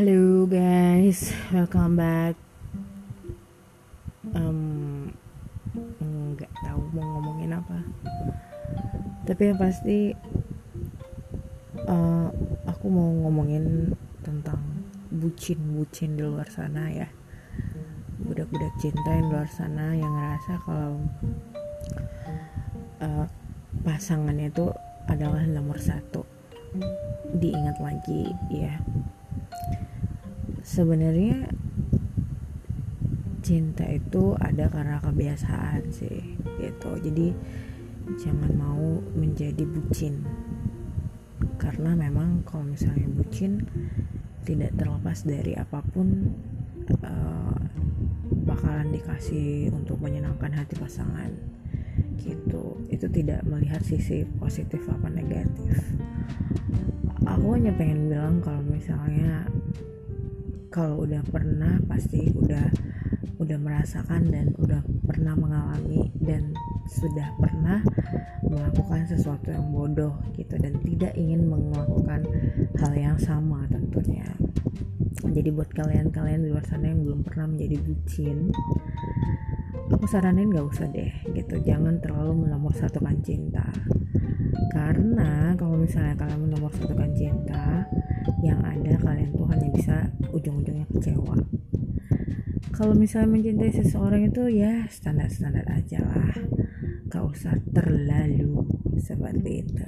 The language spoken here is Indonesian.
Halo guys, welcome back. Um, nggak tahu mau ngomongin apa. Tapi yang pasti uh, aku mau ngomongin tentang bucin-bucin di luar sana ya. Budak-budak cinta yang di luar sana yang ngerasa kalau uh, pasangannya itu adalah nomor satu. Diingat lagi ya sebenarnya cinta itu ada karena kebiasaan sih gitu. Jadi jangan mau menjadi bucin. Karena memang kalau misalnya bucin tidak terlepas dari apa pun uh, bakalan dikasih untuk menyenangkan hati pasangan gitu. Itu tidak melihat sisi positif apa negatif. Aku hanya pengen bilang kalau misalnya kalau udah pernah pasti udah udah merasakan dan udah pernah mengalami dan sudah pernah melakukan sesuatu yang bodoh gitu dan tidak ingin melakukan hal yang sama tentunya. Jadi buat kalian-kalian di luar sana yang belum pernah menjadi bucin aku saranin gak usah deh gitu. Jangan terlalu menomor satukan cinta. Karena kalau misalnya kalian menomor satukan cinta ujung-ujungnya kecewa. Kalau misalnya mencintai seseorang itu ya standar-standar aja lah. Gak usah terlalu seperti itu